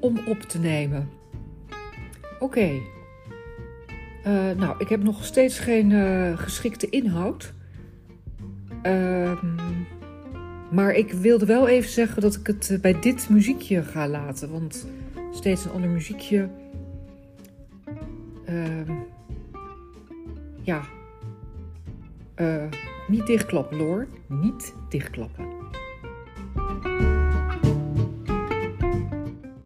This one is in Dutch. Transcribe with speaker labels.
Speaker 1: om op te nemen. Oké. Eh, nou, ik heb nog steeds geen eh, geschikte inhoud. Ehm, maar ik wilde wel even zeggen dat ik het eh, bij dit muziekje ga laten. Want steeds een ander muziekje. Ehm, ja. Niet dichtklappen, hoor. Niet dichtklappen.